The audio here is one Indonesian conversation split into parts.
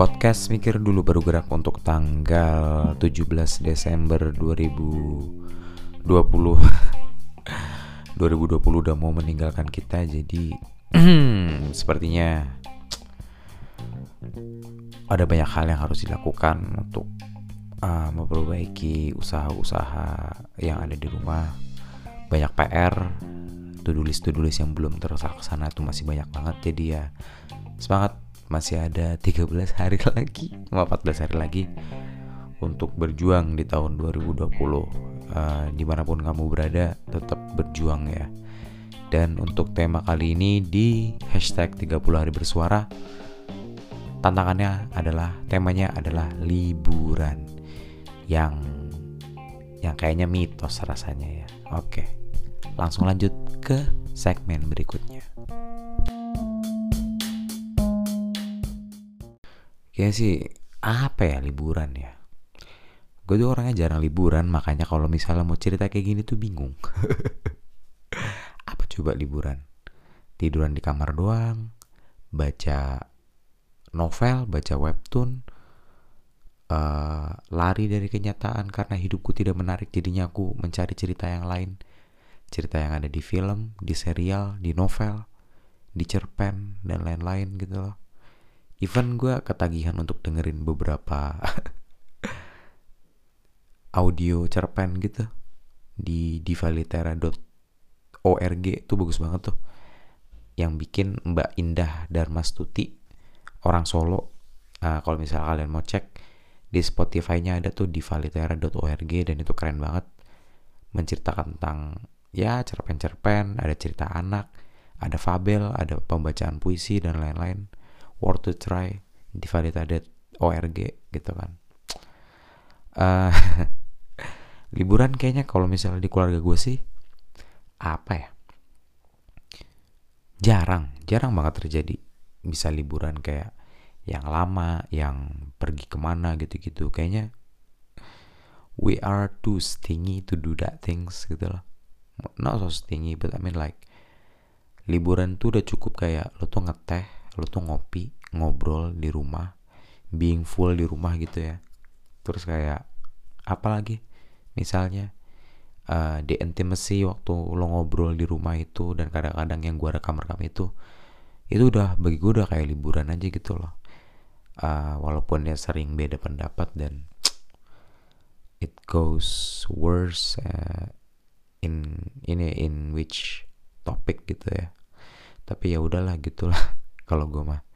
Podcast mikir dulu baru gerak untuk tanggal 17 Desember 2020 2020 udah mau meninggalkan kita jadi sepertinya ada banyak hal yang harus dilakukan untuk uh, memperbaiki usaha-usaha yang ada di rumah. Banyak PR to-do list to-do list yang belum terlaksana itu masih banyak banget jadi ya semangat masih ada 13 hari lagi 14 hari lagi untuk berjuang di tahun 2020 uh, di mana pun kamu berada tetap berjuang ya. Dan untuk tema kali ini di hashtag 30 hari bersuara tantangannya adalah temanya adalah liburan. Yang yang kayaknya mitos rasanya ya. Oke langsung lanjut ke segmen berikutnya Kayaknya sih apa ya liburan ya? Gue tuh orangnya jarang liburan makanya kalau misalnya mau cerita kayak gini tuh bingung. Apa coba liburan? Tiduran di kamar doang baca novel baca webtoon uh, lari dari kenyataan karena hidupku tidak menarik jadinya aku mencari cerita yang lain. Cerita yang ada di film di serial di novel di cerpen dan lain-lain gitu loh even gue ketagihan untuk dengerin beberapa audio cerpen gitu di divalitera.org tuh bagus banget tuh. Yang bikin Mbak Indah Darmastuti orang Solo uh, kalau misalnya kalian mau cek di Spotify-nya ada tuh divalitera.org dan itu keren banget. Menceritakan tentang ya cerpen-cerpen ada cerita anak ada fabel ada pembacaan puisi dan lain-lain worth to try di org gitu kan. Uh, liburan kayaknya kalau misalnya di keluarga gue sih apa ya? Jarang jarang banget terjadi bisa liburan kayak yang lama yang pergi ke mana gitu-gitu. Kayaknya we are too stingy to do that things gitu loh. Not so stingy but I mean like liburan tuh udah cukup kayak lo tuh ngeteh lu tuh ngopi ngobrol di rumah being full di rumah gitu ya. Terus kayak apa lagi? Misalnya uh, di intimacy waktu lo ngobrol di rumah itu dan kadang-kadang yang gua rekam-rekam itu itu udah bagi gue udah kayak liburan aja gitu loh. Uh, walaupun ya sering beda pendapat dan it goes worse uh, in ini in which topic gitu ya. Tapi ya udahlah gitulah kalau gue mah.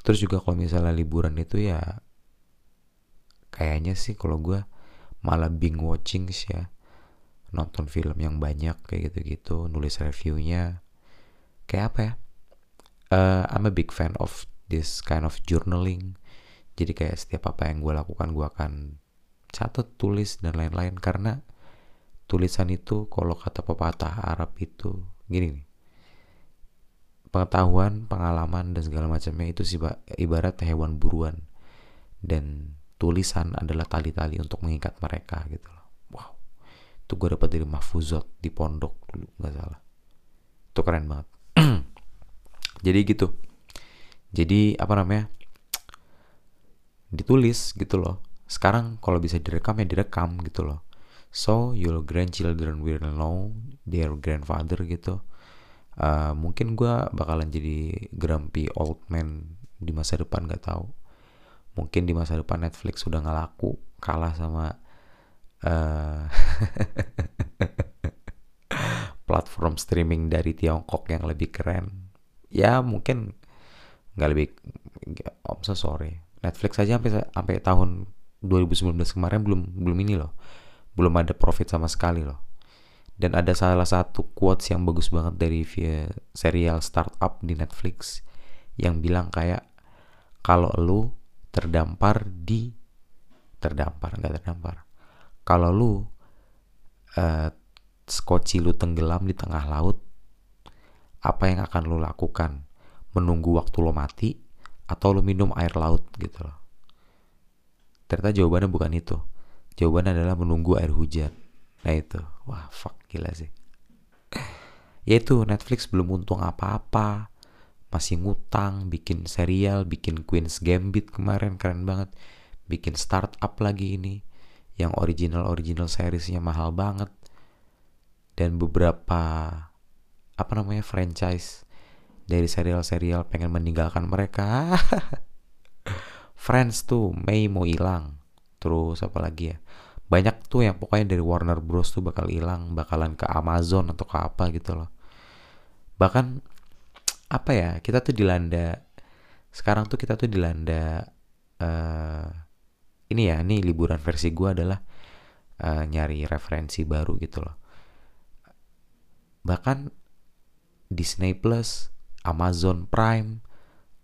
Terus juga kalau misalnya liburan itu ya kayaknya sih kalau gue malah bing watching sih ya. Nonton film yang banyak kayak gitu-gitu nulis reviewnya. Kayak apa ya? Uh, I'm a big fan of this kind of journaling. Jadi kayak setiap apa yang gue lakukan gue akan catat tulis dan lain-lain. Karena tulisan itu kalau kata pepatah Arab itu gini nih pengetahuan, pengalaman dan segala macamnya itu sih ibarat hewan buruan dan tulisan adalah tali-tali untuk mengikat mereka gitu loh. Wow, itu gue dapat dari Mahfuzot di pondok dulu nggak salah. Itu keren banget. Jadi gitu. Jadi apa namanya? Ditulis gitu loh. Sekarang kalau bisa direkam ya direkam gitu loh. So your grandchildren will know their grandfather gitu uh, mungkin gue bakalan jadi grumpy old man di masa depan gak tahu. Mungkin di masa depan Netflix sudah nggak laku kalah sama uh, platform streaming dari Tiongkok yang lebih keren. Ya mungkin nggak lebih om so sorry. Netflix aja sampai sampai tahun 2019 kemarin belum belum ini loh. Belum ada profit sama sekali loh dan ada salah satu quotes yang bagus banget dari serial startup di Netflix yang bilang kayak kalau lu terdampar di terdampar nggak terdampar. Kalau lu uh, skoci lu tenggelam di tengah laut apa yang akan lu lakukan? Menunggu waktu lo mati atau lu minum air laut? Gitu loh. Ternyata jawabannya bukan itu. Jawabannya adalah menunggu air hujan. Nah itu. Wah fuck gila sih. Ya itu Netflix belum untung apa-apa. Masih ngutang bikin serial bikin Queen's Gambit kemarin keren banget. Bikin startup lagi ini yang original original seriesnya mahal banget. Dan beberapa apa namanya franchise dari serial-serial pengen meninggalkan mereka. Friends tuh Mei mau hilang. Terus apa lagi ya? Banyak tuh yang pokoknya dari Warner Bros. tuh bakal hilang bakalan ke Amazon atau ke apa gitu loh. Bahkan apa ya kita tuh dilanda sekarang tuh kita tuh dilanda uh, ini ya ini liburan versi gue adalah uh, nyari referensi baru gitu loh. Bahkan Disney Plus, Amazon Prime,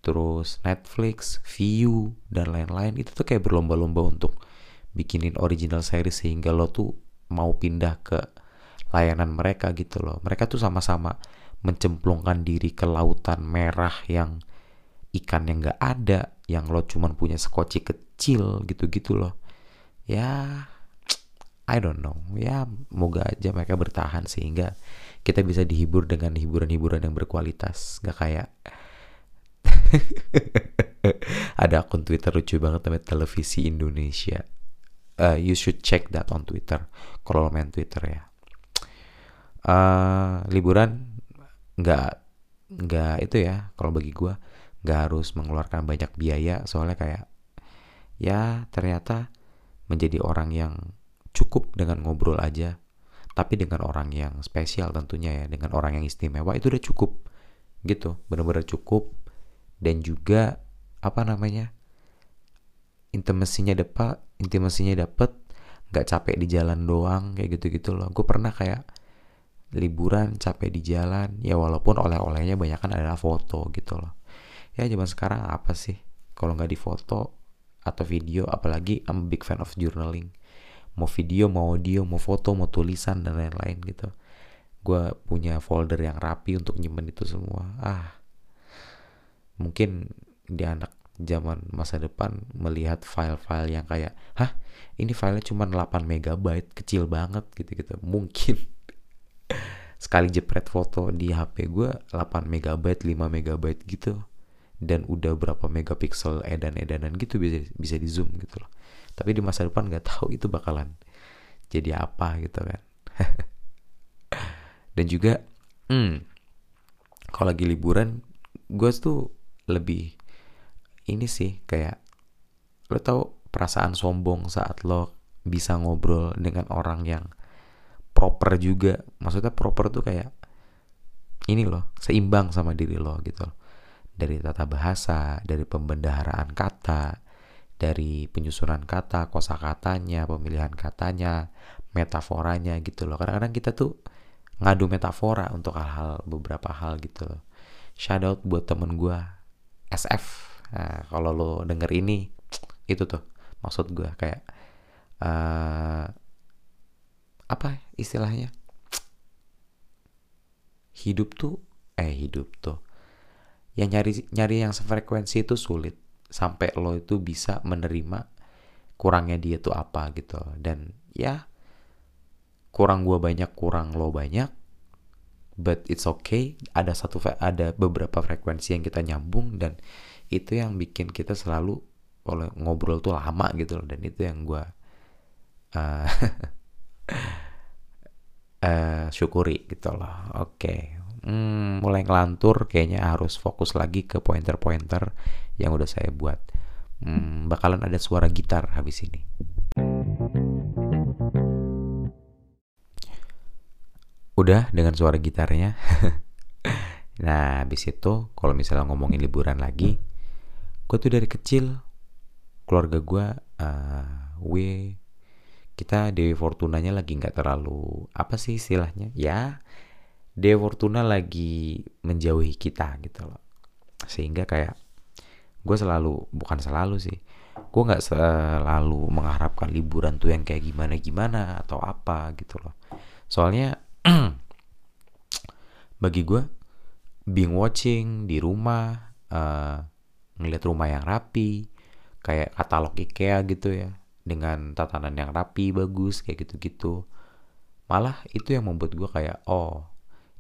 terus Netflix, View dan lain-lain itu tuh kayak berlomba-lomba untuk bikinin original series sehingga lo tuh mau pindah ke layanan mereka gitu loh. Mereka tuh sama-sama mencemplungkan diri ke lautan merah yang ikan yang gak ada, yang lo cuman punya sekoci kecil gitu-gitu loh. Ya, I don't know. Ya, moga aja mereka bertahan sehingga kita bisa dihibur dengan hiburan-hiburan yang berkualitas gak kayak ada akun Twitter lucu banget namanya televisi Indonesia uh, you should check that on Twitter. Kalau lo main Twitter ya. Uh, liburan nggak nggak itu ya kalau bagi gue nggak harus mengeluarkan banyak biaya. Soalnya kayak ya ternyata menjadi orang yang cukup dengan ngobrol aja. Tapi dengan orang yang spesial tentunya ya dengan orang yang istimewa itu udah cukup. Gitu bener-bener cukup. Dan juga apa namanya intimasinya dapat intimasinya dapet nggak capek di jalan doang kayak gitu gitu loh. Gue pernah kayak liburan capek di jalan. Ya walaupun oleh-olehnya banyak kan adalah foto gitu loh. Ya zaman sekarang apa sih? Kalau nggak di foto atau video apalagi I'm a big fan of journaling. Mau video mau audio mau foto mau tulisan dan lain-lain gitu. Gue punya folder yang rapi untuk nyimpen itu semua. Ah mungkin di anak zaman masa depan melihat file-file yang kayak hah ini filenya cuma 8 megabyte kecil banget gitu-gitu. Mungkin sekali jepret foto di HP gue 8 megabyte 5 megabyte gitu dan udah berapa megapiksel edan-edanan gitu bisa bisa di zoom gitu loh. Tapi di masa depan nggak tahu itu bakalan jadi apa gitu kan. Dan juga hmm, kalau lagi liburan gue tuh lebih ini sih kayak lo tau perasaan sombong saat lo bisa ngobrol dengan orang yang proper juga maksudnya proper tuh kayak ini loh seimbang sama diri lo gitu loh dari tata bahasa dari pembendaharaan kata dari penyusunan kata, kosakatanya, pemilihan katanya, metaforanya gitu loh. Kadang-kadang kita tuh ngadu metafora untuk hal-hal beberapa hal gitu loh. Shout out buat temen gue SF. Nah, kalau lo denger ini itu tuh maksud gue kayak uh, apa istilahnya? Hidup tuh eh hidup tuh yang nyari nyari yang sefrekuensi itu sulit sampai lo itu bisa menerima kurangnya dia tuh apa gitu. Dan ya kurang gue banyak kurang lo banyak but it's okay. Ada satu ada beberapa frekuensi yang kita nyambung dan itu yang bikin kita selalu oleh ngobrol tuh lama gitu loh dan itu yang gue uh, uh, syukuri gitu loh oke okay hmm, mulai ngelantur kayaknya harus fokus lagi ke pointer-pointer yang udah saya buat. Hmm, bakalan ada suara gitar habis ini. Udah dengan suara gitarnya. nah, habis itu kalau misalnya ngomongin liburan lagi, gue tuh dari kecil keluarga gue, uh, we kita Dewi Fortunanya lagi nggak terlalu apa sih istilahnya? Ya Dewa Fortuna lagi menjauhi kita gitu loh. Sehingga kayak gue selalu bukan selalu sih gue nggak selalu mengharapkan liburan tuh yang kayak gimana gimana atau apa gitu loh. Soalnya bagi gue being watching di rumah uh, ngeliat rumah yang rapi kayak katalog IKEA gitu ya dengan tatanan yang rapi bagus kayak gitu-gitu. Malah itu yang membuat gue kayak oh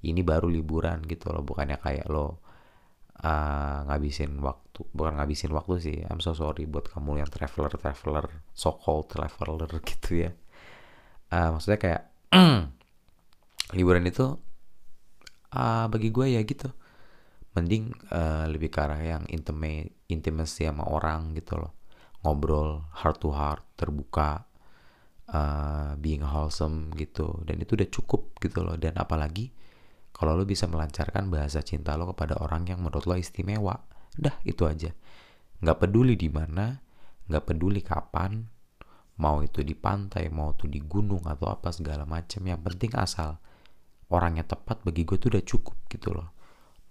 ini baru liburan gitu loh bukannya kayak lo uh, ngabisin waktu bukan ngabisin waktu sih I'm so sorry buat kamu yang traveler traveler so called traveler gitu ya. Uh, maksudnya kayak liburan itu uh, bagi gue ya gitu mending uh, lebih ke arah yang intimate intimacy sama orang gitu loh. Ngobrol heart to heart terbuka uh, being wholesome gitu. Dan itu udah cukup gitu loh. Dan apalagi kalau lo bisa melancarkan bahasa cinta lo kepada orang yang menurut lo istimewa dah itu aja. Nggak peduli di mana nggak peduli kapan mau itu di pantai mau itu di gunung atau apa segala macam. Yang penting asal orangnya tepat bagi gue tuh udah cukup gitu loh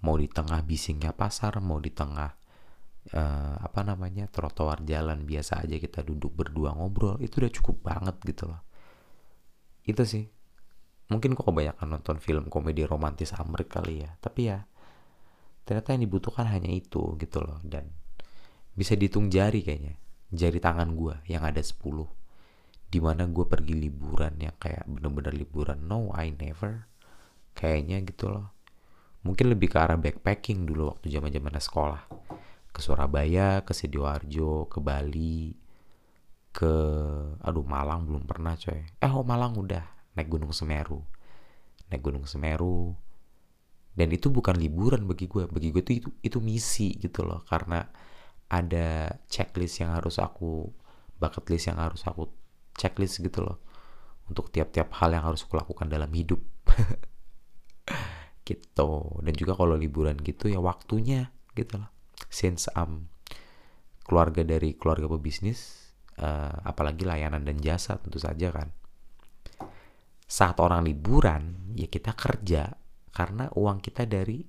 mau di tengah bisingnya pasar mau di tengah uh, apa namanya trotoar jalan biasa aja kita duduk berdua ngobrol itu udah cukup banget gitu loh. Itu sih. Mungkin kok kebanyakan nonton film komedi romantis Amrik kali ya. Tapi ya ternyata yang dibutuhkan hanya itu gitu loh. Dan bisa dihitung jari kayaknya. Jari tangan gue yang ada 10 di mana gue pergi liburan yang kayak bener-bener liburan. No I never. Kayaknya gitu loh mungkin lebih ke arah backpacking dulu waktu zaman zaman sekolah ke Surabaya, ke Sidoarjo, ke Bali, ke aduh Malang belum pernah coy. Eh oh Malang udah naik Gunung Semeru. Naik Gunung Semeru. Dan itu bukan liburan bagi gue, bagi gue itu, itu itu misi gitu loh karena ada checklist yang harus aku bucket list yang harus aku checklist gitu loh untuk tiap-tiap hal yang harus aku lakukan dalam hidup gitu. Dan juga kalau liburan gitu ya waktunya gitu loh since I'm keluarga dari keluarga pebisnis uh, apalagi layanan dan jasa tentu saja kan. Saat orang liburan ya kita kerja. Karena uang kita dari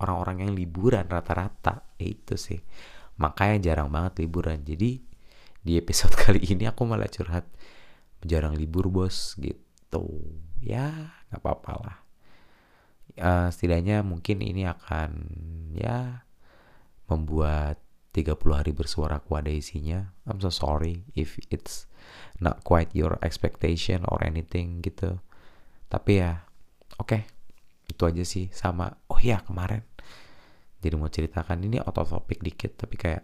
orang-orang yang liburan rata-rata. Itu sih. Makanya jarang banget liburan. Jadi di episode kali ini aku malah curhat. Jarang libur bos. Gitu. Ya nggak apa-apa lah uh, setidaknya mungkin ini akan ya membuat 30 hari bersuara ku ada isinya. I'm so sorry if it's not quite your expectation or anything gitu. Tapi ya, oke. Okay, itu aja sih sama. Oh iya, kemarin. Jadi mau ceritakan ini out dikit tapi kayak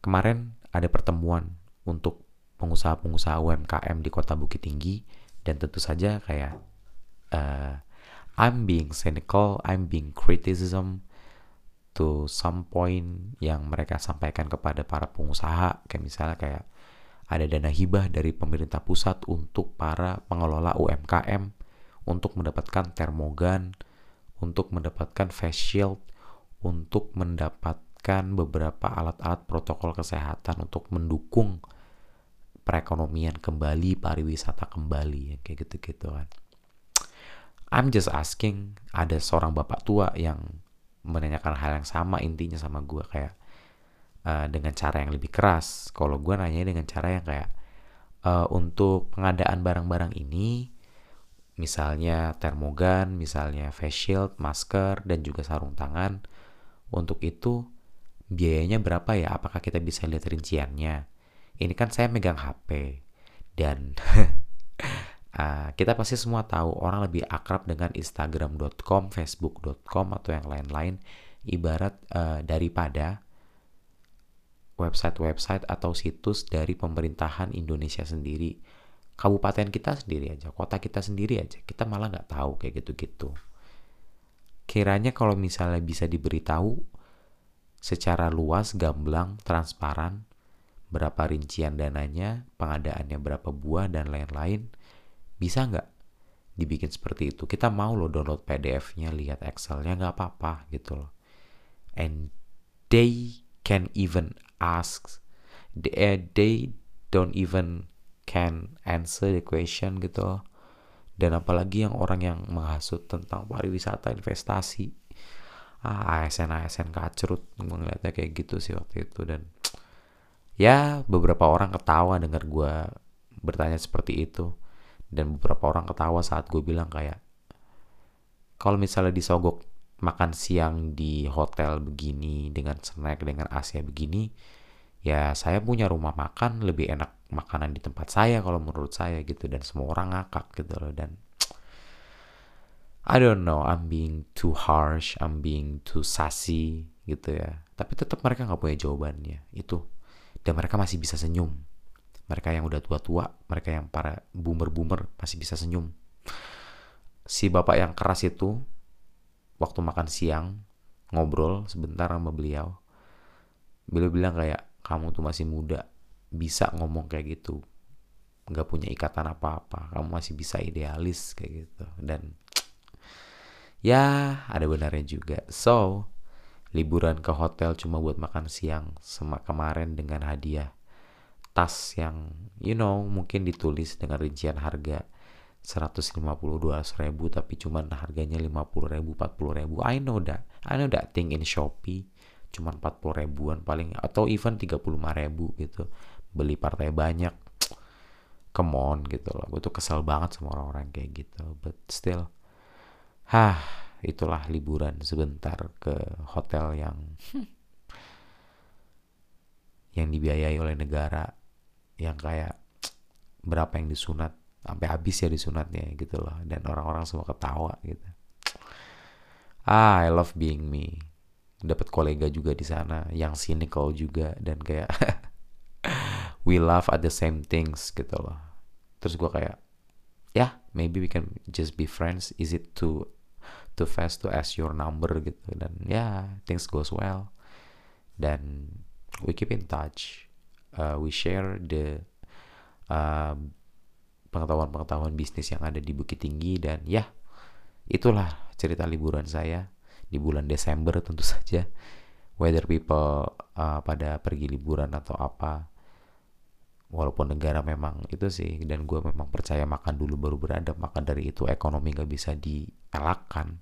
kemarin ada pertemuan untuk pengusaha-pengusaha UMKM di Kota Bukit Tinggi dan tentu saja kayak uh, I'm being cynical, I'm being criticism, to some point yang mereka sampaikan kepada para pengusaha kayak misalnya kayak ada dana hibah dari pemerintah pusat untuk para pengelola UMKM untuk mendapatkan termogan, untuk mendapatkan face shield, untuk mendapatkan beberapa alat-alat protokol kesehatan untuk mendukung perekonomian kembali, pariwisata kembali, kayak gitu-gitu kan. I'm just asking, ada seorang bapak tua yang menanyakan hal yang sama intinya sama gue kayak uh, dengan cara yang lebih keras. Kalau gue nanya dengan cara yang kayak uh, untuk pengadaan barang-barang ini misalnya termogan misalnya face shield masker dan juga sarung tangan untuk itu biayanya berapa ya? Apakah kita bisa lihat rinciannya? Ini kan saya megang HP dan Uh, kita pasti semua tahu orang lebih akrab dengan Instagram.com, Facebook.com atau yang lain-lain ibarat uh, daripada website-website atau situs dari pemerintahan Indonesia sendiri. Kabupaten kita sendiri aja, kota kita sendiri aja, kita malah nggak tahu kayak gitu-gitu. Kiranya kalau misalnya bisa diberitahu secara luas, gamblang, transparan, berapa rincian dananya, pengadaannya berapa buah, dan lain-lain, bisa nggak dibikin seperti itu? Kita mau loh download PDF-nya, lihat Excel-nya nggak apa-apa gitu loh. And they can even ask, they, eh, they don't even can answer the question gitu loh. Dan apalagi yang orang yang menghasut tentang pariwisata investasi. Ah, ASN ASN kacrut ngeliatnya kayak gitu sih waktu itu dan ya beberapa orang ketawa dengar gue bertanya seperti itu dan beberapa orang ketawa saat gue bilang kayak kalau misalnya disogok makan siang di hotel begini dengan snack dengan AC begini ya saya punya rumah makan lebih enak makanan di tempat saya kalau menurut saya gitu. Dan semua orang ngakak gitu loh. Dan I don't know I'm being too harsh I'm being too sassy gitu ya. Tapi tetap mereka nggak punya jawabannya itu. Dan mereka masih bisa senyum mereka yang udah tua-tua mereka yang para boomer-boomer masih bisa senyum. Si bapak yang keras itu waktu makan siang ngobrol sebentar sama beliau beliau bilang kayak kamu tuh masih muda bisa ngomong kayak gitu. Nggak punya ikatan apa-apa. Kamu masih bisa idealis kayak gitu. Dan ya ada benarnya juga. So liburan ke hotel cuma buat makan siang sama kemarin dengan hadiah tas yang you know mungkin ditulis dengan rincian harga 150 200 ribu tapi cuman harganya 50 ribu 40 ribu. I know that. I know that thing in Shopee cuman 40 ribuan paling atau even 35 ribu gitu. Beli partai banyak come on gitu loh. Gue tuh kesel banget sama orang-orang kayak gitu but still. Hah itulah liburan sebentar ke hotel yang yang dibiayai oleh negara yang kayak berapa yang disunat sampai habis ya disunatnya gitu loh. Dan orang-orang semua ketawa gitu. Ah I love being me. Dapat kolega juga di sana yang cynical juga dan kayak we love at the same things gitu loh. Terus gue kayak ya yeah, maybe we can just be friends. Is it too too fast to ask your number gitu. Dan ya yeah, things goes well. Dan we keep in touch uh, we share the uh, pengetahuan-pengetahuan bisnis yang ada di Bukit Tinggi dan ya itulah cerita liburan saya di bulan Desember tentu saja. Whether people uh, pada pergi liburan atau apa walaupun negara memang itu sih dan gue memang percaya makan dulu baru beradab maka dari itu ekonomi gak bisa dielakkan.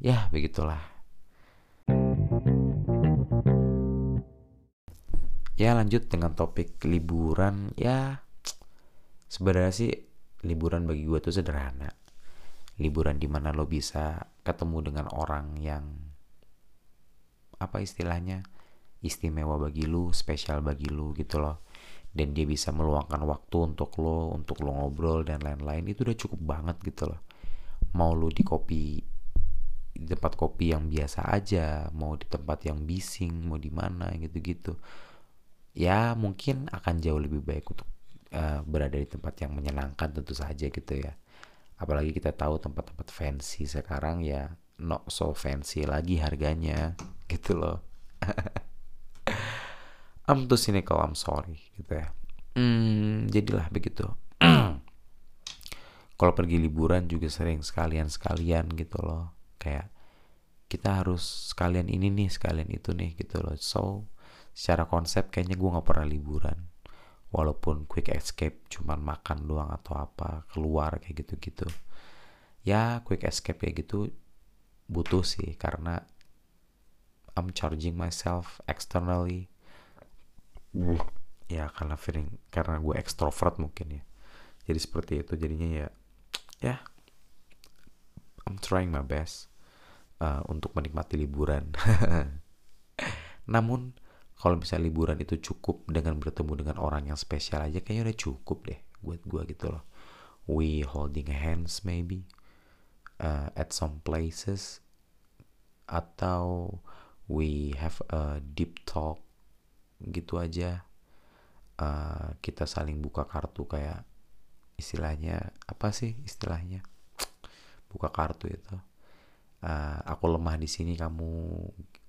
Ya begitulah ya lanjut dengan topik liburan. Ya sebenarnya sih liburan bagi gue tuh sederhana. Liburan di mana lo bisa ketemu dengan orang yang apa istilahnya istimewa bagi lu spesial bagi lu gitu loh. Dan dia bisa meluangkan waktu untuk lo untuk lo ngobrol dan lain-lain. Itu udah cukup banget gitu loh. Mau lo di kopi di tempat kopi yang biasa aja mau di tempat yang bising mau di mana gitu-gitu ya mungkin akan jauh lebih baik untuk uh, berada di tempat yang menyenangkan tentu saja gitu ya. Apalagi kita tahu tempat-tempat fancy sekarang ya not so fancy lagi harganya gitu loh. I'm too cynical I'm sorry gitu ya. Hmm, jadilah begitu. Kalau pergi liburan juga sering sekalian sekalian gitu loh. Kayak kita harus sekalian ini nih sekalian itu nih gitu loh. So secara konsep kayaknya gue nggak pernah liburan. Walaupun quick escape cuman makan doang atau apa keluar kayak gitu-gitu. Ya quick escape kayak gitu butuh sih karena I'm charging myself externally. Ya karena feeling karena gue extrovert mungkin ya. Jadi seperti itu jadinya ya ya I'm trying my best uh, untuk menikmati liburan. Namun kalau misalnya liburan itu cukup dengan bertemu dengan orang yang spesial aja kayaknya udah cukup deh buat gue gitu loh. We holding hands maybe uh, at some places atau we have a deep talk gitu aja. Uh, kita saling buka kartu kayak istilahnya apa sih istilahnya? Buka kartu itu. Uh, aku lemah di sini kamu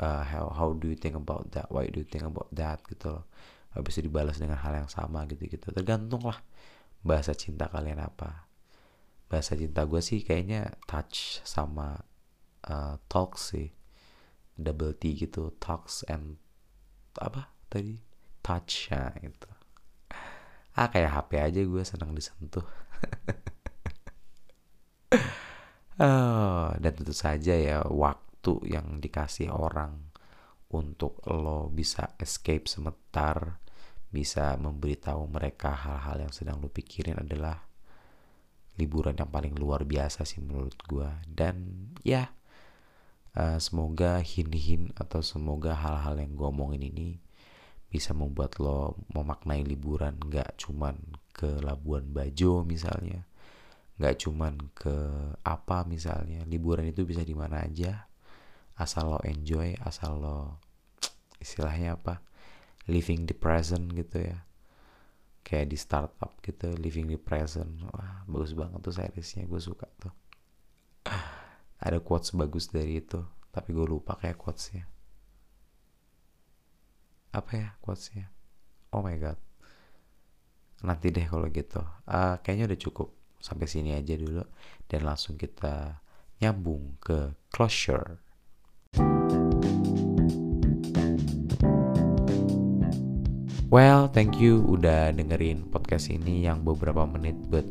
uh, how how do you think about that? Why do you think about that? Gitu loh. Habis itu dibalas dengan hal yang sama gitu gitu tergantung lah bahasa cinta kalian apa. Bahasa cinta gue sih kayaknya touch sama uh, talk sih. Double T gitu talks and apa tadi? Touch ya gitu. Ah kayak HP aja gue senang disentuh. Oh, dan tentu saja ya waktu yang dikasih orang untuk lo bisa escape sebentar, bisa memberitahu mereka hal-hal yang sedang lo pikirin adalah liburan yang paling luar biasa sih menurut gue. Dan ya, uh, semoga hin-hin atau semoga hal-hal yang gue omongin ini bisa membuat lo memaknai liburan gak cuman ke Labuan Bajo misalnya, nggak cuman ke apa misalnya liburan itu bisa di mana aja asal lo enjoy asal lo istilahnya apa living the present gitu ya. Kayak di startup gitu living the present. Wah bagus banget tuh seriesnya gue suka tuh. Ada quotes bagus dari itu tapi gue lupa kayak quotesnya. Apa ya quotesnya? Oh my god. Nanti deh kalau gitu. Uh, kayaknya udah cukup. Sampai sini aja dulu. Dan langsung kita nyambung ke closure Well, thank you udah dengerin podcast ini yang beberapa menit, but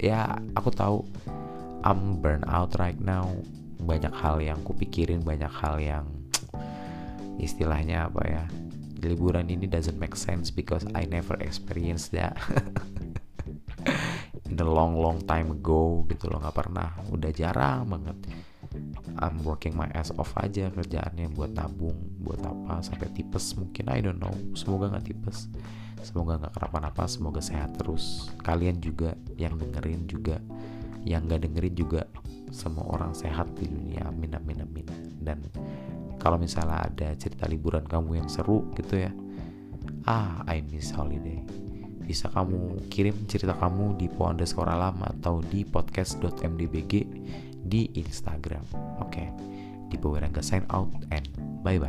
ya aku tahu I'm burn out right now. Banyak hal yang kupikirin, banyak hal yang istilahnya apa ya? Liburan ini doesn't make sense because I never experienced that. In the long long time ago gitu loh nggak pernah, udah jarang banget I'm working my ass off aja kerjaannya buat nabung buat apa sampai tipes mungkin I don't know. Semoga nggak tipes. Semoga nggak kenapa-napa semoga sehat terus. Kalian juga yang dengerin juga yang nggak dengerin juga semua orang sehat di dunia. Amin amin amin. Dan kalau misalnya ada cerita liburan kamu yang seru gitu ya ah I miss holiday. Bisa kamu kirim cerita kamu di po underscore alam atau di podcast.mdbg di Instagram. Oke, okay. di Bawerangga sign out and bye